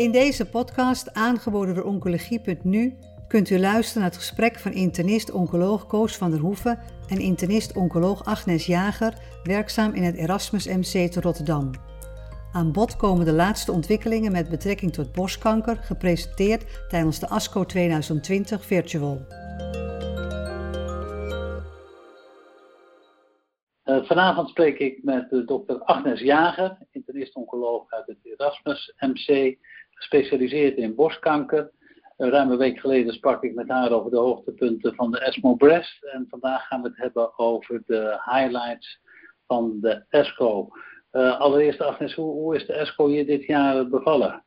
In deze podcast, aangeboden door Oncologie.nu, kunt u luisteren naar het gesprek van internist-oncoloog Koos van der Hoeven en internist-oncoloog Agnes Jager, werkzaam in het Erasmus MC te Rotterdam. Aan bod komen de laatste ontwikkelingen met betrekking tot borstkanker, gepresenteerd tijdens de ASCO 2020 Virtual. Uh, vanavond spreek ik met dokter Agnes Jager, internist-oncoloog uit het Erasmus MC, gespecialiseerd in borstkanker. Ruim een week geleden sprak ik met haar over de hoogtepunten van de ESMO Breast. En vandaag gaan we het hebben over de highlights van de ESCO. allereerst Agnes, hoe, hoe, is de ESCO je dit jaar bevallen?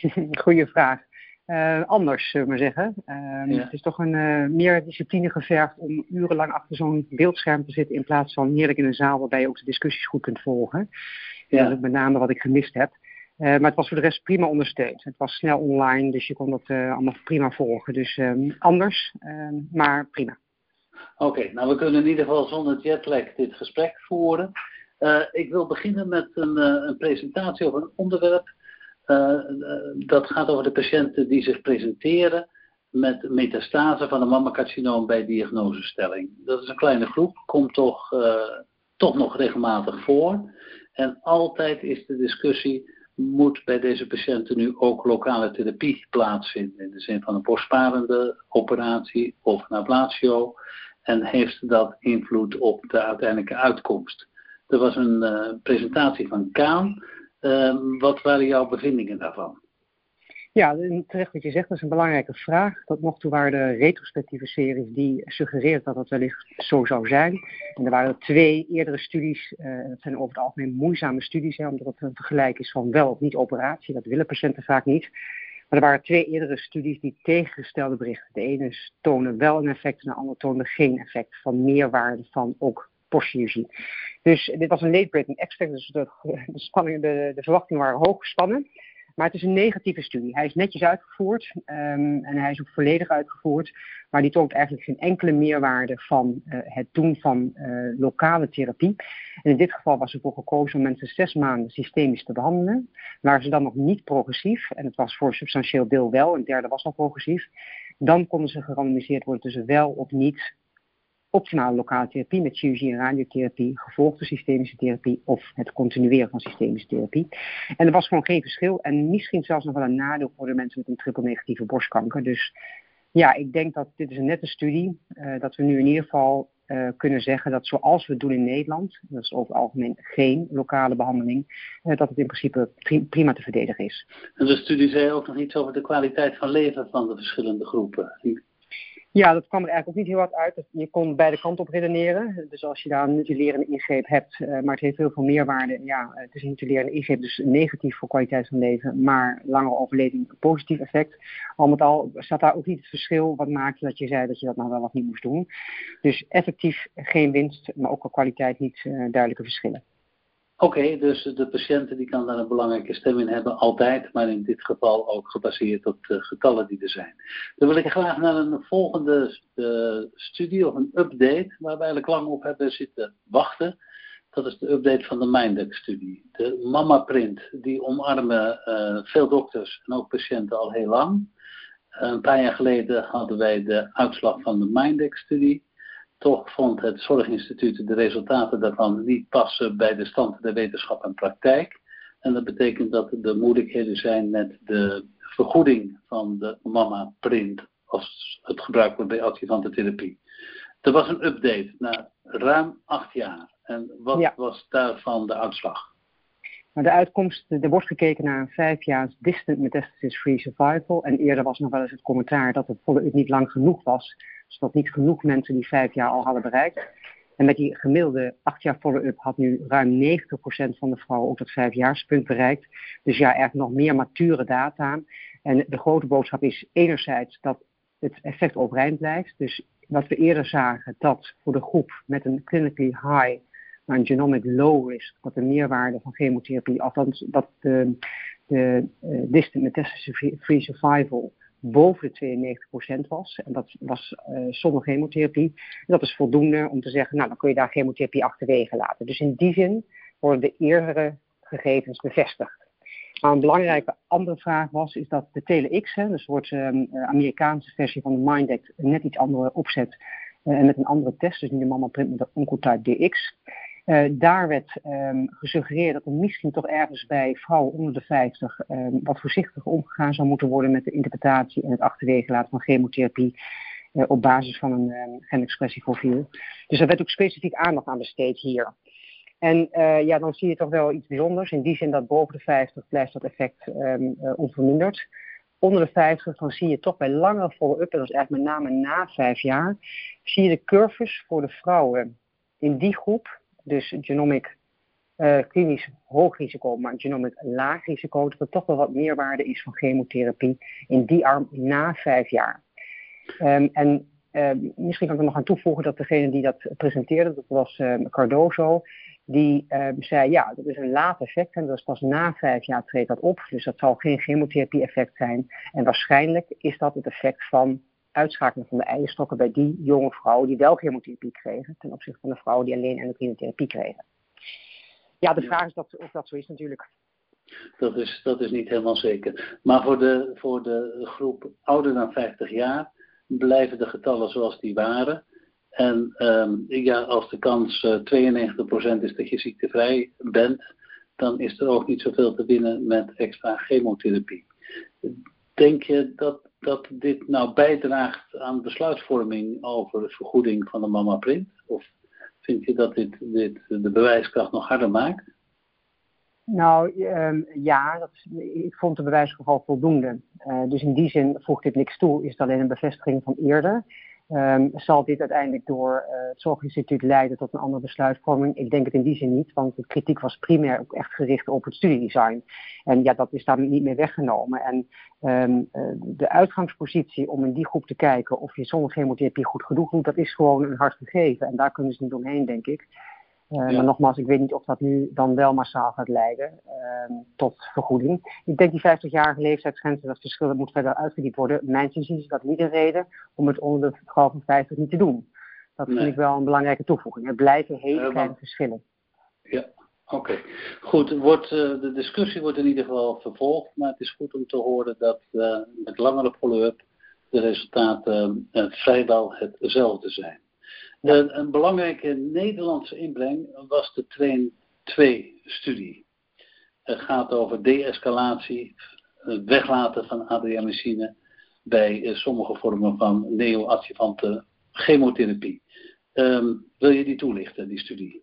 Goeie vraag. Uh, anders, zullen we maar zeggen. Uh, ja. Het is toch een meer discipline gevergd om urenlang achter zo'n beeldscherm te zitten in plaats van heerlijk in een zaal waarbij je ook de discussies goed kunt volgen. Ja. Dat is met name wat ik gemist heb. Maar het was voor de rest prima ondersteund. Het was snel online, dus je kon dat allemaal prima volgen. Dus ehm, anders, ehm, maar prima. Oké, nou we kunnen in ieder geval zonder jetlag dit gesprek voeren. ik wil beginnen met een, een presentatie over een onderwerp dat gaat over de patiënten die zich presenteren met metastase van een mammacarcinoom bij diagnosestelling. Dat is een kleine groep, komt toch, toch nog regelmatig voor. En altijd is de discussie, moet bij deze patiënten nu ook lokale therapie plaatsvinden? In de zin van een borstsparende operatie of een ablatio. En heeft dat invloed op de uiteindelijke uitkomst? Er was een uh, presentatie van Kaan Ehm, wat waren jouw bevindingen daarvan? Ja, terecht wat je zegt, dat is een belangrijke vraag. Tot nog toe waren de retrospectieve series die suggereert dat dat wellicht zo zou zijn. En er waren twee eerdere studies, uh, dat zijn over het algemeen moeizame studies, hè, omdat het een vergelijk is van wel of niet operatie. Dat willen patiënten vaak niet. Maar er waren twee eerdere studies die tegengestelde berichten. De ene tonen wel een effect en de andere tonen geen effect van meerwaarde van ook postchirurgie. Dus dit was een late-breaking extract, dus de, de, de verwachtingen waren hoog gespannen. Maar het is een negatieve studie. Hij is netjes uitgevoerd um, en hij is ook volledig uitgevoerd. Maar die toont eigenlijk geen enkele meerwaarde van uh, het doen van uh, lokale therapie. En in dit geval was ervoor gekozen om mensen zes maanden systemisch te behandelen. Waren ze dan nog niet progressief, en het was voor een substantieel deel wel, een derde was nog progressief. Dan konden ze gerandomiseerd worden tussen wel of niet optimale lokale therapie met chirurgie en radiotherapie, gevolgd door systemische therapie of het continueren van systemische therapie. En er was gewoon geen verschil en misschien zelfs nog wel een nadeel voor de mensen met een triple negatieve borstkanker. Dus ja, ik denk dat dit is een nette studie, uh, dat we nu in ieder geval uh, kunnen zeggen dat zoals we doen in Nederland, dat is over het algemeen geen lokale behandeling, uh, dat het in principe prima te verdedigen is. En de studie zei ook nog iets over de kwaliteit van leven van de verschillende groepen. Ja, dat kwam er eigenlijk ook niet heel hard uit. Je kon beide kanten op redeneren. Dus als je daar een nutilerende ingreep hebt, uh, maar het heeft heel veel meerwaarde. Ja, het is een nutilerende ingreep, dus negatief voor kwaliteit van leven, maar langere overleving positief effect. Al met al staat daar ook niet het verschil wat maakte dat je zei dat je dat nou wel of niet moest doen. Dus effectief geen winst, maar ook qua kwaliteit niet uh, duidelijke verschillen. Oké, dus de patiënten die kan daar een belangrijke stem in hebben, altijd, maar in dit geval ook gebaseerd op de getallen die er zijn. Dan wil ik graag naar een volgende uh, studie of een update, waar we eigenlijk lang op hebben zitten wachten. Dat is de update van de Mindex-studie. De Mama-print, die omarmen uh, veel dokters en ook patiënten al heel lang. Een paar jaar geleden hadden wij de uitslag van de Mindex-studie. Toch vond het Zorginstituut de resultaten daarvan niet passen bij de stand der wetenschap en praktijk. En dat betekent dat er moeilijkheden zijn met de vergoeding van de mama-print als het gebruik wordt bij adjuvante therapie. Er was een update na ruim acht jaar. En wat was daarvan de uitslag? Maar de uitkomst, er wordt gekeken naar een vijf jaar distant metastasis-free survival. En eerder was nog wel eens het commentaar dat het follow niet lang genoeg was dat niet genoeg mensen die vijf jaar al hadden bereikt. En met die gemiddelde acht jaar follow-up had nu ruim 90% van de vrouwen ook dat vijfjaarspunt bereikt. Dus ja, er nog meer mature data. En de grote boodschap is enerzijds dat het effect overeind blijft. Dus wat we eerder zagen, dat voor de groep met een clinically high, maar een genomic low risk, dat de meerwaarde van chemotherapie, althans dat de, de uh, distant metastasis-free survival boven de 92% was. En dat was uh, zonder chemotherapie. dat is voldoende om te zeggen, nou dan kun je daar chemotherapie achterwege laten. Dus in die zin worden de eerdere gegevens bevestigd. Maar een belangrijke andere vraag was, is dat de TeleX, hè, dus wordt um, Amerikaanse versie van de MindAct, net iets andere opzet uh, en met een andere test, dus niet de Mama Print, maar de Oncotype DX. Uh, daar werd um, gesuggereerd dat er misschien toch ergens bij vrouwen onder de 50 um, wat voorzichtiger omgegaan zou moeten worden met de interpretatie en het achterwege laten van chemotherapie uh, op basis van een um, genexpressieprofiel. Dus er werd ook specifiek aandacht aan besteed hier. En uh, ja, dan zie je toch wel iets bijzonders. In die zin dat boven de 50 blijft dat effect onverminderd. Onder de 50 dan zie je toch bij langere follow-up, en dat is eigenlijk met name na vijf jaar, zie je de curves voor de vrouwen in die groep, dus genomic uh, klinisch hoog risico, maar genomic laag risico, dat er toch wel wat meerwaarde is van chemotherapie in die arm na vijf jaar. Um, en uh, misschien kan ik er nog aan toevoegen dat degene die dat presenteerde, dat was uh, Cardoso, die zei ja, dat is een laat effect en dat is pas na vijf jaar treedt dat op. Dus dat zal geen chemotherapie effect zijn. En waarschijnlijk is dat het effect van uitschakeling van de eierstokken bij die jonge vrouwen die wel chemotherapie kregen, ten opzichte van de vrouwen die alleen endocrine therapie kregen. Ja, de vraag is dat, of dat zo is natuurlijk. Dat is, dat is niet helemaal zeker. Maar voor de, voor de groep ouder dan 50 jaar blijven de getallen zoals die waren. En um, ja, als de kans uh, 92% is dat je ziektevrij bent, dan is er ook niet zoveel te winnen met extra chemotherapie. Denk je dat, dat dit nou bijdraagt aan besluitvorming over de vergoeding van de mama print? Of vind je dat dit, dit de bewijskracht nog harder maakt? Nou um, ja, dat, ik vond de bewijskracht voldoende. Uh, dus in die zin voegt dit niks toe, is het alleen een bevestiging van eerder. Um, zal dit uiteindelijk door uh, het Zorginstituut leiden tot een andere besluitvorming? Ik denk het in die zin niet, want de kritiek was primair ook echt gericht op het studiedesign. En ja, dat is daar niet meer weggenomen. En um, uh, de uitgangspositie om in die groep te kijken of je zonder chemotherapie goed genoeg doet, dat is gewoon een hard gegeven. En daar kunnen ze niet omheen, denk ik. Ja. Maar nogmaals, ik weet niet of dat nu dan wel massaal gaat leiden uh, tot vergoeding. Ik denk die 50-jarige leeftijdsgrens, dat verschil dat moet verder uitgediept worden. Mijn zin is dat niet een reden om het onder de vrouw van 50 niet te doen. Dat nee. vind ik wel een belangrijke toevoeging. Er blijven hele uh, kleine verschillen. Ja, oké. Okay. Goed, wordt, uh, de discussie wordt in ieder geval vervolgd, maar het is goed om te horen dat uh, met langere follow-up de resultaten vrijwel hetzelfde zijn. Een, een, belangrijke Nederlandse inbreng was de Train 2-studie. Het gaat over de-escalatie, het weglaten van adriamycine bij sommige vormen van neoadjuvante chemotherapie. Um, wil je die toelichten, die studie?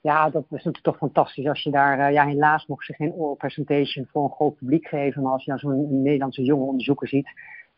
Ja, dat is natuurlijk toch fantastisch. Als je daar, uh, ja, helaas mocht ze geen oral presentation voor een groot publiek geven, maar als je dan zo'n Nederlandse jonge onderzoeker ziet,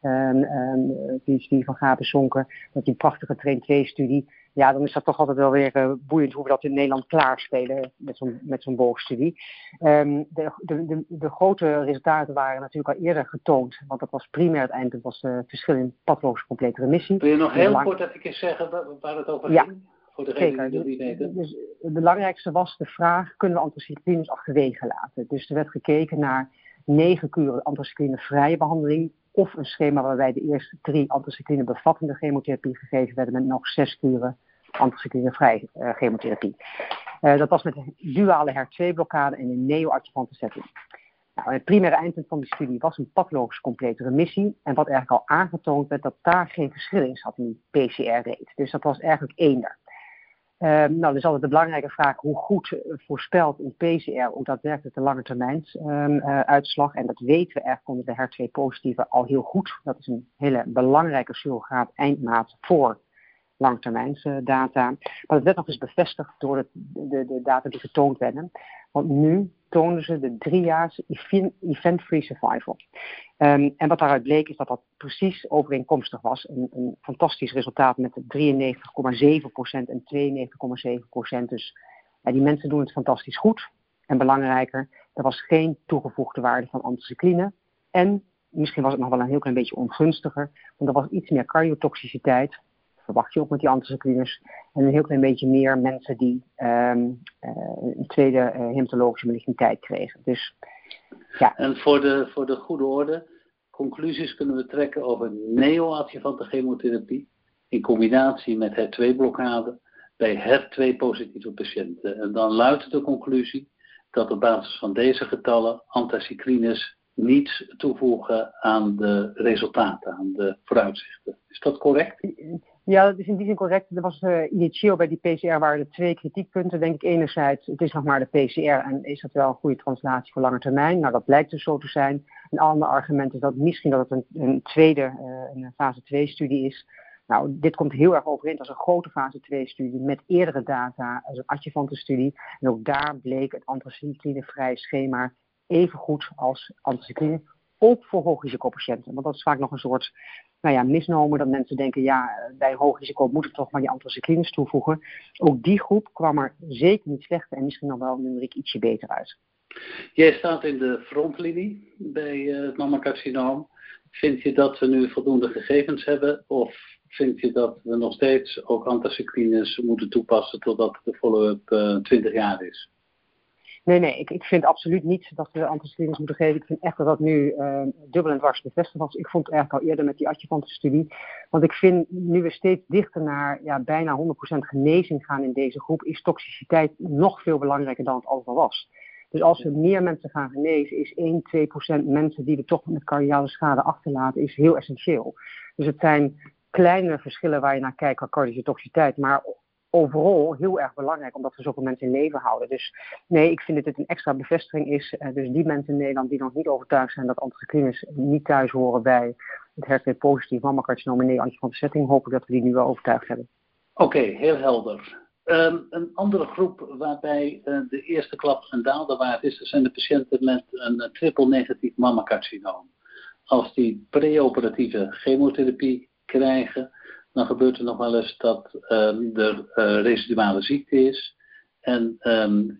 um, um, PhD van Gapen Zonken, dat die prachtige Train 2-studie. Ja, dan is dat toch altijd wel weer uh, boeiend hoe we dat in Nederland klaarspelen met zo'n met zo'n boogstudie. Um, de, de, de, de, grote resultaten waren natuurlijk al eerder getoond, want dat was primair uiteindelijk dat was het verschil in pathologische complete remissie. Wil je nog heel lang... kort even zeggen waar het over ging? Ja. Voor degene die dat niet weten. Dus het belangrijkste was de vraag, kunnen we anthracyclines achterwege laten? Dus er werd gekeken naar negen kuren anthracycline vrije behandeling of een schema waarbij de eerste drie anthracycline bevattende chemotherapie gegeven werden met nog zes kuren anthracycline vrij uh, chemotherapie. Uh, dat was met een duale HER2-blokkade in een neoadjuvante setting. Nou, het primaire eindpunt van die studie was een pathologisch complete remissie. En wat eigenlijk al aangetoond werd, dat daar geen verschil in zat in die PCR-rate. Dus dat was eigenlijk eender. Uh, nou, dat is altijd de belangrijke vraag hoe goed voorspelt een PCR ook daadwerkelijk de lange termijn uh, uitslag. En dat weten we eigenlijk onder de HER2-positieve al heel goed. Dat is een hele belangrijke surrogaat eindmaat voor langetermijnsdata. Maar dat werd nog eens bevestigd door de, de, de data die getoond werden. Want nu toonden ze de driejaars event-free survival. Um, en wat daaruit bleek is dat dat precies overeenkomstig was. Een, een fantastisch resultaat met 93,7% en 92,7%. Dus ja, die mensen doen het fantastisch goed. En belangrijker, er was geen toegevoegde waarde van anticycline. En misschien was het nog wel een heel klein beetje ongunstiger, want er was iets meer cardiotoxiciteit verwacht je ook met die anticyclines. En een heel klein beetje meer mensen die um, uh, een tweede uh, hematologische maligniteit kregen. Dus, ja. En voor de, voor de goede orde, conclusies kunnen we trekken over neoadjuvante chemotherapie in combinatie met HER2-blokkade bij HER2-positieve patiënten. En dan luidt de conclusie dat op basis van deze getallen anticyclines niets toevoegen aan de resultaten, aan de vooruitzichten. Is dat correct? Ja, dat is in die zin correct. Er was uh, initieel bij die PCR waren er twee kritiekpunten. Denk ik enerzijds, het is nog maar de PCR en is dat wel een goede translatie voor lange termijn? Nou, dat blijkt dus zo te zijn. Een ander argument is dat misschien dat het een, een tweede, uh, een fase 2 studie is. Nou, dit komt heel erg overeen als een grote fase 2 studie met eerdere data, als een adjuvante studie. En ook daar bleek het anthracycline-vrij schema even goed als anthracycline, ook voor hoogrisicopatiënten. Want dat is vaak nog een soort nou ja, misnomen dat mensen denken, ja, bij hoog risico moeten we toch maar die anthracyclines toevoegen. Ook die groep kwam er zeker niet slechter en misschien nog wel numeriek ietsje beter uit. Jij staat in de frontlinie bij uh, het mammacarcinoom. Vind je dat we nu voldoende gegevens hebben of vind je dat we nog steeds ook anthracyclines moeten toepassen totdat de follow-up uh, eh, 20 jaar is? Nee, nee, ik, ik vind absoluut niet dat we anticyclines moeten geven. Ik vind echt dat dat nu uh, dubbel en dwars bevestigd was. Ik vond het eigenlijk al eerder met die adjuvante studie. Want ik vind nu we steeds dichter naar ja, bijna 100% genezing gaan in deze groep, is toxiciteit nog veel belangrijker dan het al was. Dus als we meer mensen gaan genezen, is 1, 2% mensen die we toch met cardiale schade achterlaten, is heel essentieel. Dus het zijn kleine verschillen waar je naar kijkt qua cardische toxiciteit. Maar overal heel erg belangrijk, omdat we zoveel mensen in leven houden. Dus nee, ik vind dat dit een extra bevestiging is. Uh, dus die mensen in Nederland die nog niet overtuigd zijn dat anticyclines niet thuis horen bij het HER2 positief mammacarcinoom in Nederland van de hoop ik dat we die nu wel overtuigd hebben. Oké, heel helder. Um, een andere groep waarbij uh, de eerste klap een daalderwaard is, zijn de patiënten met een uh, triple negatief mammacarcinoom. Als die preoperatieve chemotherapie krijgen, dan gebeurt er nog wel eens dat um, er uh, residuale ziekte is. En um,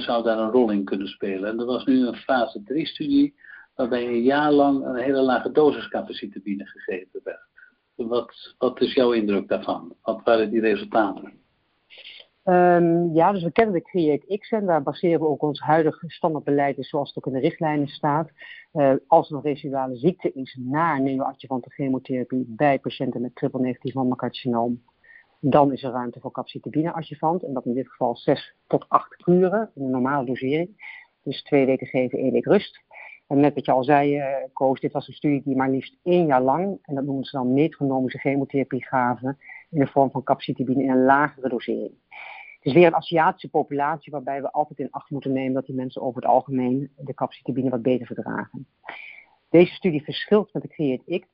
zou daar een rol in kunnen spelen. En er was nu een fase 3 studie waarbij een jaar lang een hele lage dosis capacitabine gegeven werd. Wat, wat is jouw indruk daarvan? Wat waren die resultaten? Um, ja, dus we kennen de Create X en daar baseren we ook ons huidige standaardbeleid, is zoals het ook in de richtlijnen staat. Uh, als er een residuale ziekte is na neoadjuvante chemotherapie bij patiënten met triple negatief mammacarcinoom, dan is er ruimte voor capcitabine adjuvant. En dat in dit geval 6 tot 8 kuren, in een normale dosering. Dus twee weken geven, één week rust. En net wat je al zei, uh, Koos, dit was een studie die maar liefst één jaar lang, en dat noemen ze dan metronomische chemotherapie gaven, in de vorm van capcitabine in een lagere dosering. Is weer een Aziatische populatie waarbij we altijd in acht moeten nemen dat die mensen over het algemeen de capcitabine wat beter verdragen. Deze studie verschilt met de Create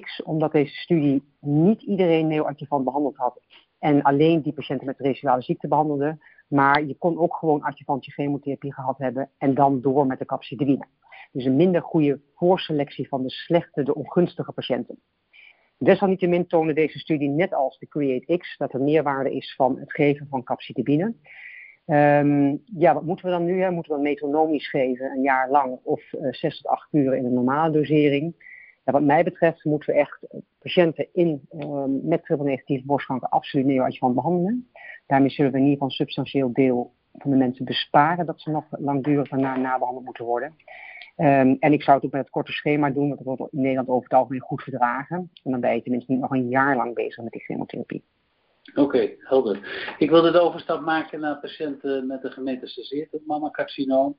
X, omdat deze studie niet iedereen neoadjuvant behandeld had en alleen die patiënten met residuale ziekte behandelde, maar je kon ook gewoon adjuvantje chemotherapie gehad hebben en dan door met de capcitabine. Dus een minder goede voorselectie van de slechte, de ongunstige patiënten. Desalniettemin tonen deze studie, net als de Create-X, dat er meerwaarde is van het geven van capcitabine. Um, ja, wat moeten we dan nu? Hè? Moeten we metronomisch geven, een jaar lang, of uh, 6 tot 8 uur in een normale dosering? Wat mij betreft moeten we echt patiënten in, um, met triple negatief borstkanker absoluut neoadjuvant behandelen. Daarmee zullen we in ieder geval een substantieel deel van de mensen besparen dat ze nog langdurig daarna nabehandeld moeten worden. Um, en ik zou het ook met het korte schema doen, want dat wordt in Nederland over het algemeen goed verdragen. En dan ben je tenminste niet nog een jaar lang bezig met die chemotherapie. Oké, helder. Ik wilde de overstap maken naar patiënten met een gemetastaseerd mammacarcinoom.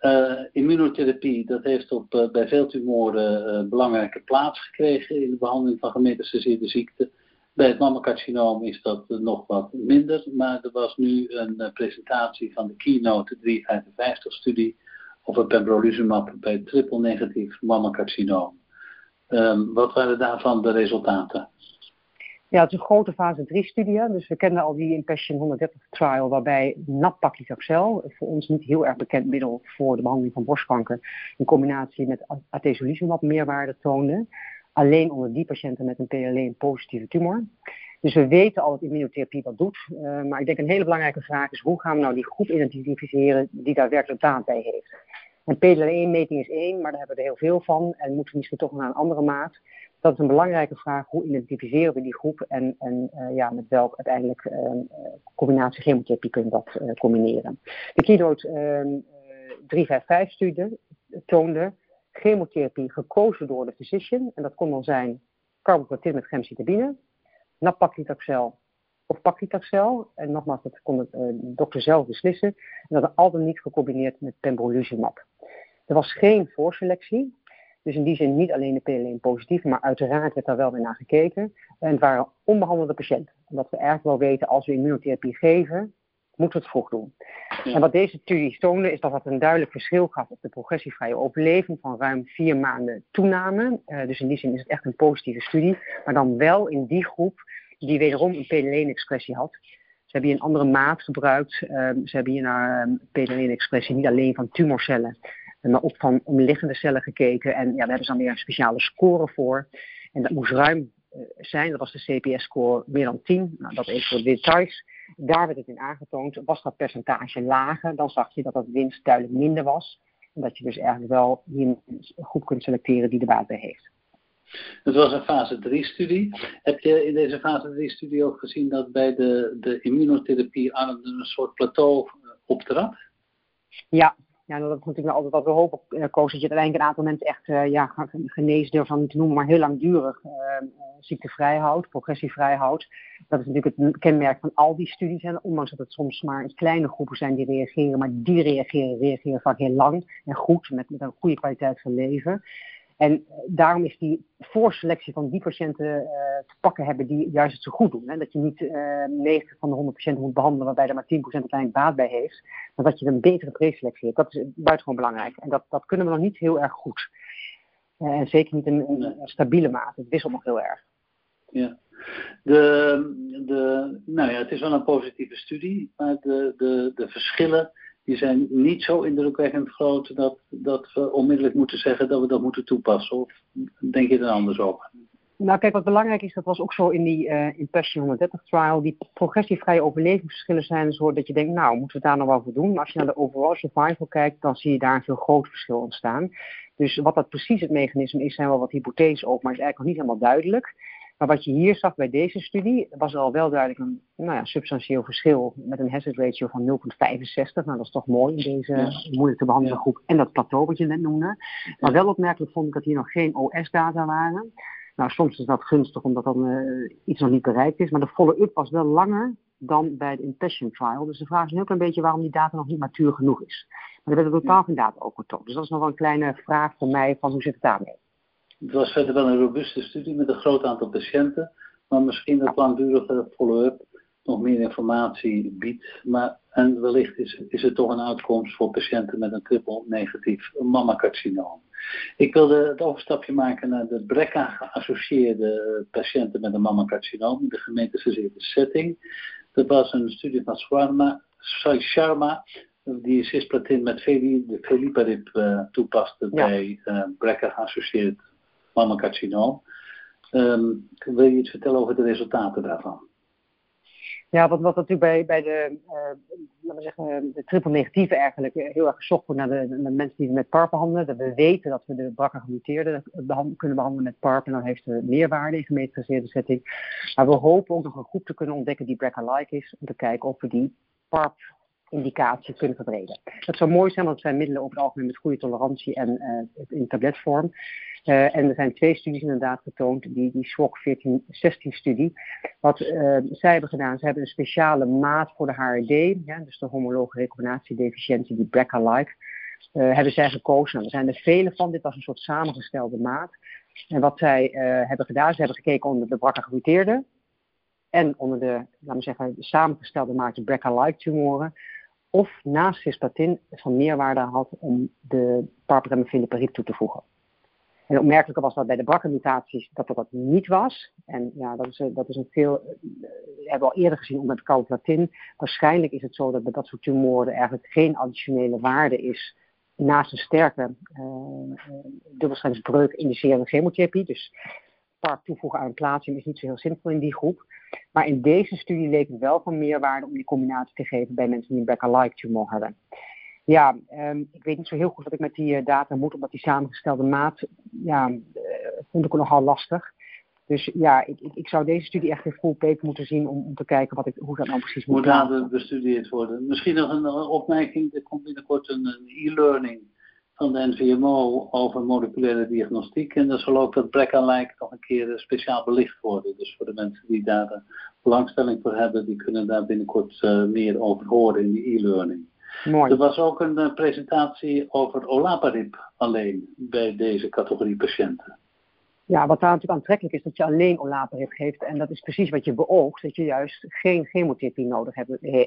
Uh, immunotherapie, dat heeft op, uh, bij veel tumoren uh, belangrijke plaats gekregen in de behandeling van gemetastaseerde ziekten. Bij het mammacarcinoom is dat nog wat minder, maar er was nu een presentatie van de Keynote 355-studie over pembrolizumab bij triple negatief mammacarcinoom. Um, wat waren daarvan de resultaten? Ja, het is een grote fase 3 studie. Dus we kennen al die Impassion 130 trial waarbij nab-paclitaxel, voor ons niet heel erg bekend middel voor de behandeling van borstkanker, in combinatie met atezolizumab meerwaarde toonde. Alleen onder die patiënten met een PLE positieve tumor. Dus we weten al dat immunotherapie wat doet. Uh, maar ik denk een hele belangrijke vraag is hoe gaan we nou die groep identificeren die daar werkelijk baat bij heeft. En PLA1-meting is één, maar daar hebben we er heel veel van en moeten we misschien toch naar een andere maat. Dat is een belangrijke vraag. Hoe identificeren we die groep en, en uh, ja, met welk uiteindelijk uh, combinatie chemotherapie kunnen we dat combineren? De Keynote 355-studie toonde chemotherapie gekozen door de physician. En dat kon dan zijn carboplatin met gemcitabine, nab-paclitaxel of paclitaxel. En nogmaals, dat kon de uh, dokter zelf beslissen. En dat altijd niet gecombineerd met pembrolizumab. Er was geen voorselectie. Dus in die zin niet alleen de PLN positief, maar uiteraard werd daar wel weer naar gekeken. En het waren onbehandelde patiënten. Omdat we eigenlijk wel weten, als we immunotherapie geven, moeten we het vroeg doen. En wat deze studie toonde, is dat het een duidelijk verschil gaf op de progressievrije overleving van ruim vier maanden toename. Uh, dus in die zin is het echt een positieve studie. Maar dan wel in die groep die wederom een PLN-expressie had. Ze hebben hier een andere maat gebruikt. Uh, ze hebben hier naar um, PLN-expressie niet alleen van tumorcellen, maar ook van omliggende cellen gekeken. En ja, daar hebben ze dan weer een speciale score voor. En dat moest ruim uh, zijn. Dat was de CPS-score meer dan 10. Nou, dat even voor de details. Daar werd het in aangetoond. Was dat percentage lager, dan zag je dat dat winst duidelijk minder was. En dat je dus eigenlijk wel een groep kunt selecteren die er baat bij heeft. Het was een fase 3-studie. Heb je in deze fase 3-studie ook gezien dat bij de, de immunotherapie arm een soort plateau optrad? Ja, ja, dat is natuurlijk altijd wat we hopen, uh, Koos, dat je uiteindelijk een aantal mensen echt uh, ja, niet te noemen, maar heel langdurig uh, ziektevrij houdt, progressievrij houdt. Dat is natuurlijk het kenmerk van al die studies. En ondanks dat het soms maar kleine groepen zijn die reageren, maar die reageren, reageren vaak heel lang en goed, met, met een goede kwaliteit van leven. En daarom is die voorselectie van die patiënten uh, te pakken hebben die juist het zo goed doen. Hè? Dat je niet uh, 90 van de 100 patiënten moet behandelen waarbij er maar 10% uiteindelijk baat bij heeft. Maar dat je een betere preselectie hebt. Dat is buitengewoon belangrijk. En dat, dat kunnen we nog niet heel erg goed. En zeker niet in een stabiele mate. Het wisselt nog heel erg. Ja. De, de, nou ja, het is wel een positieve studie, maar de, de, de verschillen die zijn niet zo indrukwekkend groot dat, dat we onmiddellijk moeten zeggen dat we dat moeten toepassen. Of denk je er anders over? Nou, kijk, wat belangrijk is, dat was ook zo in die uh, in Passion 130 trial, die progressievrije overlevingsverschillen zijn zo dat je denkt, nou, moeten we daar nog wel voor doen? Maar als je naar de overall survival kijkt, dan zie je daar een veel groot verschil ontstaan. Dus wat dat precies het mechanisme is, zijn wel wat hypotheses ook, maar is eigenlijk nog niet helemaal duidelijk. Maar wat je hier zag bij deze studie, was er al wel duidelijk een nou ja, substantieel verschil met een hazard ratio van 0,65. Nou, dat is toch mooi in deze ja. moeilijk te behandelen groep. En dat plateau wat je net noemde. Maar wel opmerkelijk vond ik dat hier nog geen OS-data waren. Nou, soms is dat gunstig omdat dan uh, iets nog niet bereikt is. Maar de follow-up was wel langer dan bij de Impassion trial. Dus de vraag is een heel klein beetje waarom die data nog niet matuur genoeg is. Maar er werden totaal geen data ook getoond. Dus dat is nog wel een kleine vraag voor mij van hoe zit het daarmee. Het was verder wel een robuuste studie met een groot aantal patiënten, maar misschien dat langdurige follow-up nog meer informatie biedt. Maar, en wellicht is, is het toch een uitkomst voor patiënten met een triple negatief mammacarcinoom. Ik wilde het overstapje maken naar de BRCA geassocieerde patiënten met een mammacarcinoom in de gemeentegebaseerde setting. Dat was een studie van Sharma, Sharma die cisplatin met Feliparib uh, toepaste ja. bij uh, BRCA geassocieerd mammacarcinoom. Um, wil je iets vertellen over de resultaten daarvan? Ja, wat, wat natuurlijk bij, bij de, uh, laten we zeggen, de triple negatieve eigenlijk heel erg gezocht wordt naar de, mensen die met PARP behandelen. Dat we weten dat we de BRCA gemuteerde behand, kunnen behandelen met PARP en dan heeft het meerwaarde in gemetiseerde setting. Maar we hopen ook nog een groep te kunnen ontdekken die BRCA-like is, om te kijken of we die PARP indicatie kunnen verbreden. Dat zou mooi zijn, want het zijn middelen over het algemeen met goede tolerantie en uh, in tabletvorm. Uh, en er zijn twee studies inderdaad getoond, die, die SWOG 14-16-studie. Wat uh, zij hebben gedaan, ze hebben een speciale maat voor de HRD, dus de homologe recombinatiedeficiëntie, die BRCA-like, uh, hebben zij gekozen. Nou, er zijn er vele van, dit was een soort samengestelde maat. En wat zij hebben gedaan, ze hebben gekeken onder de BRCA-gemuteerde en onder de, laten we zeggen, de samengestelde maatje BRCA-like tumoren of naast cisplatin van meerwaarde had om de parpiremifiliparib toe te voegen. En het opmerkelijke was dat bij de BRCA-mutaties dat dat niet was. En ja, dat is, dat is een veel, uh, hebben we al eerder gezien onder het carboplatin. Waarschijnlijk is het zo dat bij dat soort tumoren eigenlijk geen additionele waarde is naast een sterke uh, dubbelstrengsbreuk indicerende chemotherapie. Dus PARP toevoegen aan een plaatsing is niet zo heel simpel in die groep. Maar in deze studie leek het wel van meerwaarde om die combinatie te geven bij mensen die een BRCA-like tumor hebben. Ja, um, ik weet niet zo heel goed wat ik met die uh, data moet, omdat die samengestelde maat, ja, uh, vond ik nogal lastig. Dus ja, ik, ik, ik, zou deze studie echt in full paper moeten zien om, om te kijken wat ik, hoe dat nou precies moet Hoe laten bestudeerd worden. Misschien nog een opmerking, er komt binnenkort een, e-learning van de NVMO over moleculaire diagnostiek. En er zal ook dat brek aan lijk nog een keer speciaal belicht worden. Dus voor de mensen die daar belangstelling voor hebben, die kunnen daar binnenkort meer over horen in die e-learning. Mooi. Er was ook een presentatie over olaparib alleen bij deze categorie patiënten. Ja, wat daar natuurlijk aantrekkelijk is, dat je alleen olaparib geeft. En dat is precies wat je beoogt, dat je juist geen chemotherapie nodig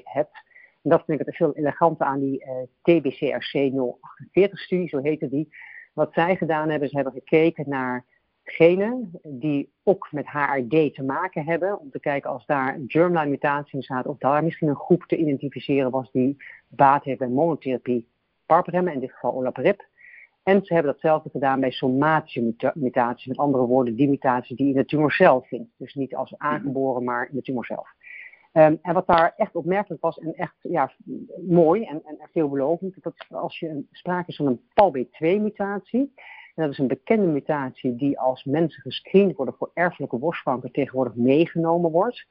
hebt. En dat vind ik het veel eleganter aan die uh, TBCRC 048-studie, zo heette die. Wat zij gedaan hebben, ze hebben gekeken naar genen die ook met HRD te maken hebben. Om te kijken als daar een germline mutatie in staat, of daar misschien een groep te identificeren was die baat heeft bij monotherapie parpremmen, in dit geval olaparib. En ze hebben datzelfde gedaan bij somatische mutaties. Met andere woorden, die mutatie die in de tumor zelf vindt. Dus niet als aangeboren, maar in de tumor zelf. Ehm, en wat daar echt opmerkelijk was en echt ja, mooi en, en veelbelovend, dat als je een, sprake is van een PALB2-mutatie, en dat is een bekende mutatie die als mensen gescreend worden voor erfelijke borstkanker tegenwoordig meegenomen wordt,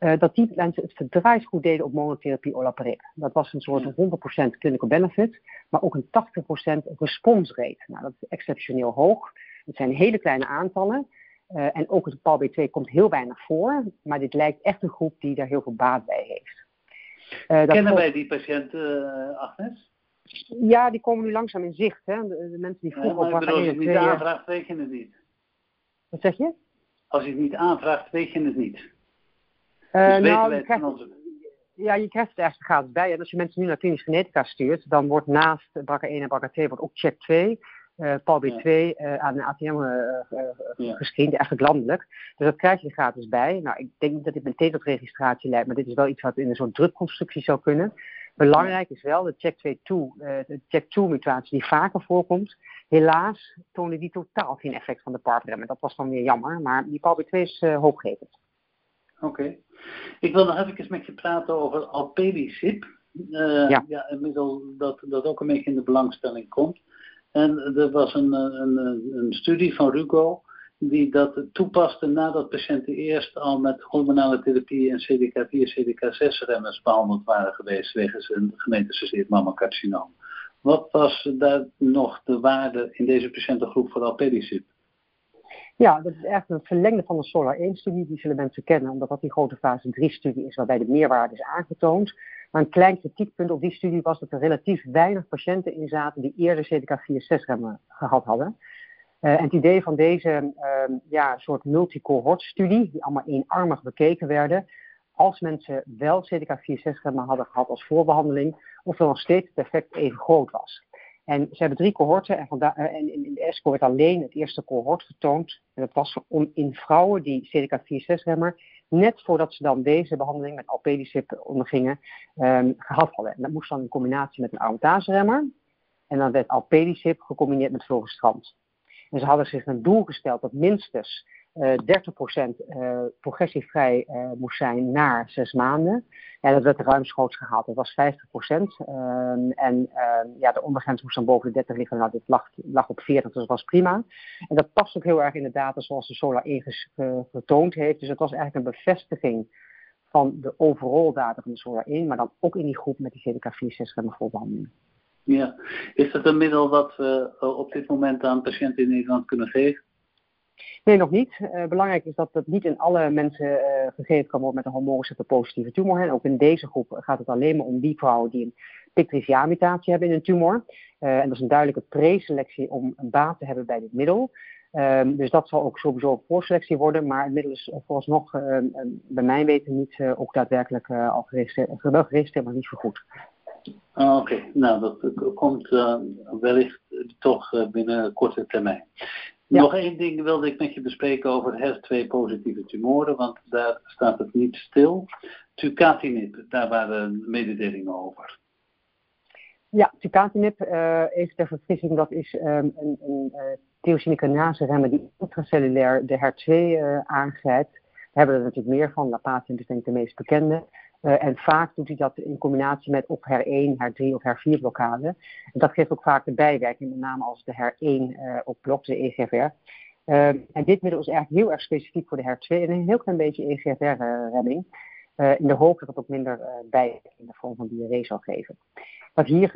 uh, dat die mensen het verdraaid goed deden op monotherapie olaparib. Dat was een soort 100% clinical benefit, maar ook een 80% response rate. Nou, dat is exceptioneel hoog. Het zijn hele kleine aantallen. Uh, en ook het PALB2 komt heel weinig voor, maar dit lijkt echt een groep die daar heel veel baat bij heeft. Uh, Kennen wij die patiënten, Agnes? Ja, die komen nu langzaam in zicht. Hè? De, mensen die vroeger ja, op Als je het niet aanvraagt, weet je het niet. Wat zeg je? Als je het niet aanvraagt, weet je het niet. Uh, nou, je krijgt, ja, je krijgt het echt gratis bij. En als je mensen nu naar klinisch genetica stuurt, dan wordt naast BRCA1 en BRCA2 wordt ook check 2, uh, PALB2 uh, aan de ATM uh, gescreend, eigenlijk landelijk. Dus dat krijg je er gratis bij. Nou, ik denk niet dat dit meteen tot registratie leidt, maar dit is wel iets wat in een soort drukconstructie zou kunnen. Belangrijk is wel de check-2 de check mutatie die vaker voorkomt. Helaas toonde die totaal geen effect van de PARP-remmen. Dat was dan weer jammer, maar die PALB2 is hoopgevend. Oké. Ik wil nog even met je praten over Alpedicip. Uh, ja. ja, inmiddels dat dat ook een beetje in de belangstelling komt. En er was een, een, een studie van Rugo die dat toepaste nadat patiënten eerst al met hormonale therapie en CDK4, CDK6-remmers behandeld waren geweest wegens een gemetastaseerd mammacarcinoom. Wat was daar nog de waarde in deze patiëntengroep voor alpedicip? Ja, dat is echt een verlengde van de Solar 1-studie. Die zullen mensen kennen, omdat dat die grote fase 3-studie is waarbij de meerwaarde is aangetoond. Maar een klein kritiekpunt op die studie was dat er relatief weinig patiënten in zaten die eerder CDK4-6-remmen gehad hadden. Uh, en het idee van deze uh, ja, soort multicohort-studie, die allemaal eenarmig bekeken werden, als mensen wel CDK4-6-remmen hadden gehad als voorbehandeling, of dan nog steeds het effect even groot was. En ze hebben drie cohorten en, eh, en in de S werd alleen het eerste cohort getoond. En dat was om, in vrouwen die CDK4-6-remmer, net voordat ze dan deze behandeling met alpedicip ondergingen, um, gehad hadden. En dat moest dan in combinatie met een aromatase-remmer. En dan werd alpedicip gecombineerd met fulvestrant. En ze hadden zich een doel gesteld dat minstens 30% uh, progressievrij uh, moest zijn na zes maanden. Ja, dat werd ruimschoots gehaald. Dat was 50%. Um, en uh, ja, de ondergrens moest dan boven de 30 liggen. Nou, dit lag, op 40, dus dat was prima. En dat past ook heel erg in de data zoals de Solar 1 getoond heeft. Dus het was eigenlijk een bevestiging van de overall data van de Solar 1, maar dan ook in die groep met die CDK4-6 voorbehandeling. Ja, is dat een middel wat we op dit moment aan patiënten in Nederland kunnen geven? Nee, nog niet. Uh, belangrijk is dat het niet in alle mensen uh, gegeven kan worden met een hormoonreceptor positieve tumor. En ook in deze groep gaat het alleen maar om die vrouwen die een PIK3CA-mutatie hebben in een tumor. Uh, en dat is een duidelijke preselectie om een baat te hebben bij dit middel. Ehm, dus dat zal ook sowieso voorselectie worden, maar het middel is vooralsnog ehm, bij mijn weten niet ook daadwerkelijk al geregistreerd, wel geregistreerd, maar niet vergoed. Ah, oké, nou dat komt wellicht toch binnen korte termijn. Nog één ding wilde ik met je bespreken over HER2-positieve tumoren, want daar staat het niet stil. Tucatinib, daar waren mededelingen over. Ja, tucatinib, uh, even ter verfrissing, dat is um, een, een uh, remmer die intracellulair de HER2 uh, aangrijpt. We hebben er natuurlijk meer van, Lapatium is denk ik de meest bekende. Uh, en vaak doet hij dat in combinatie met of HER1, HER3 of HER4 blokkade. En dat geeft ook vaak de bijwerking, met name als de HER1 uh, ook blokt, de EGFR. Ehm, en dit middel is eigenlijk heel erg specifiek voor de HER2 en een heel klein beetje EGFR-remming. Uh, in de hoop dat het ook minder bijwerking in de vorm van diarree zal geven. Wat hier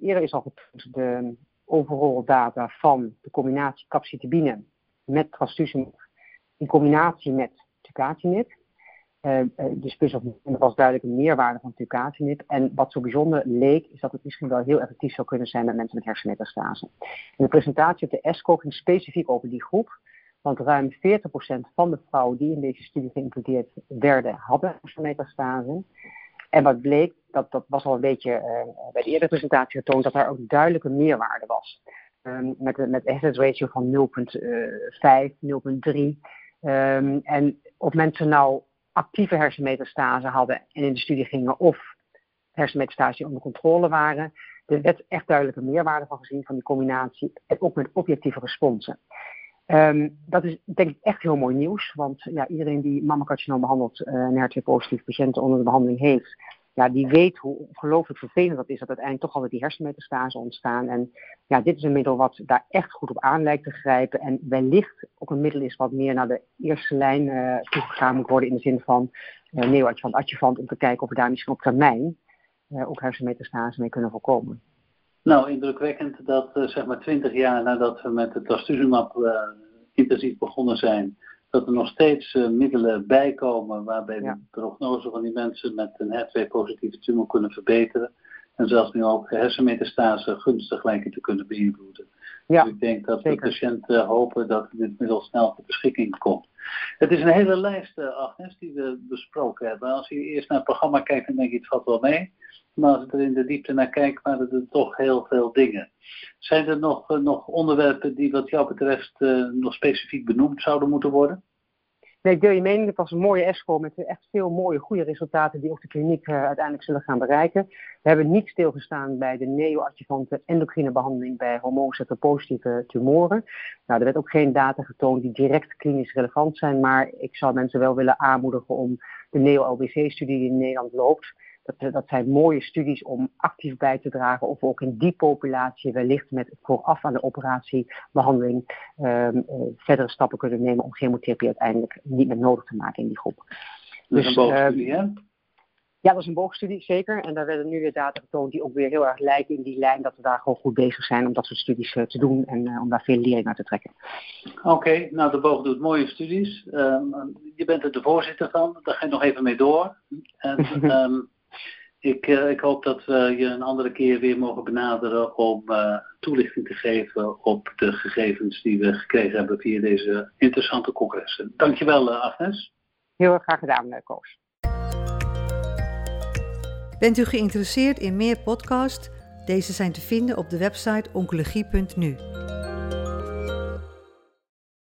eerder is al getoond, de overal data van de combinatie capecitabine met trastuzumab in combinatie met tucatinib. Uh, dus plus was duidelijk een meerwaarde van tucatinib. En wat zo bijzonder leek, is dat het misschien wel heel effectief zou kunnen zijn met mensen met hersenmetastase. En de presentatie op de ESCO ging specifiek over die groep. Want ruim 40% van de vrouwen die in deze studie geïncludeerd werden, hadden hersenmetastase. En wat bleek, dat, dat was al een beetje uh, bij de eerdere presentatie getoond, dat daar ook duidelijke meerwaarde was. Um, met, met een ratio van 0,5, 0,3. Um, en of mensen nou actieve hersenmetastase hadden en in de studie gingen of hersenmetastase onder controle waren, er werd echt duidelijke meerwaarde van gezien van die combinatie en ook met objectieve responsen. Um, dat is denk ik echt heel mooi nieuws, want ja, iedereen die mammacarcinoom behandelt uh, en HER2-positieve patiënten onder de behandeling heeft, ja, die weet hoe ongelooflijk vervelend dat is dat uiteindelijk toch altijd die hersenmetastase ontstaan. En ja, dit is een middel wat daar echt goed op aan lijkt te grijpen en wellicht ook een middel is wat meer naar de eerste lijn uh, toegegaan moet worden in de zin van uh, neoadjuvant, adjuvant, om te kijken of we daar misschien op termijn uh, ook hersenmetastase mee kunnen voorkomen. Nou, indrukwekkend dat zeg maar twintig jaar nadat we met het trastuzumab intensief begonnen zijn, dat er nog steeds uh, middelen bijkomen waarbij de prognose van die mensen met een HER2-positieve tumor kunnen verbeteren. En zelfs nu ook hersenmetastase gunstig lijken te kunnen beïnvloeden. Ja, dus ik denk dat zeker. de patiënten hopen dat dit middel snel ter beschikking komt. Het is een hele lijst, uh, Agnes, die we besproken hebben. Als je eerst naar het programma kijkt, dan denk je het valt wel mee. Maar als ik er in de diepte naar kijk, waren er toch heel veel dingen. Zijn er nog, uh, nog onderwerpen die wat jou betreft uh, nog specifiek benoemd zouden moeten worden? Nee, ik deel je mening. Het was een mooie ESCO met echt veel mooie, goede resultaten die ook de kliniek uh, uiteindelijk zullen gaan bereiken. We hebben niet stilgestaan bij de neoadjuvante endocrine behandeling bij hormoonreceptor-positieve tumoren. Nou, er werd ook geen data getoond die direct klinisch relevant zijn, maar ik zou mensen wel willen aanmoedigen om de neo-LBC-studie die in Nederland loopt, dat, dat zijn mooie studies om actief bij te dragen of ook in die populatie wellicht met vooraf aan de operatiebehandeling um, verdere stappen kunnen nemen om chemotherapie uiteindelijk niet meer nodig te maken in die groep. Dat is dus, een boogstudie, hè? Ja, dat is een boogstudie, zeker. En daar werden nu weer data getoond die ook weer heel erg lijken in die lijn dat we daar gewoon goed bezig zijn om dat soort studies uh, te doen en uh, om daar veel lering uit te trekken. Oké, okay, nou de boog doet mooie studies. Um, je bent er de voorzitter van, daar ga je nog even mee door. En, um, ik, uh, ik, hoop dat we je een andere keer weer mogen benaderen om uh, toelichting te geven op de gegevens die we gekregen hebben via deze interessante congressen. Dankjewel uh, Agnes. Heel erg graag gedaan Koos. Bent u geïnteresseerd in meer podcasts? Deze zijn te vinden op de website oncologie.nu.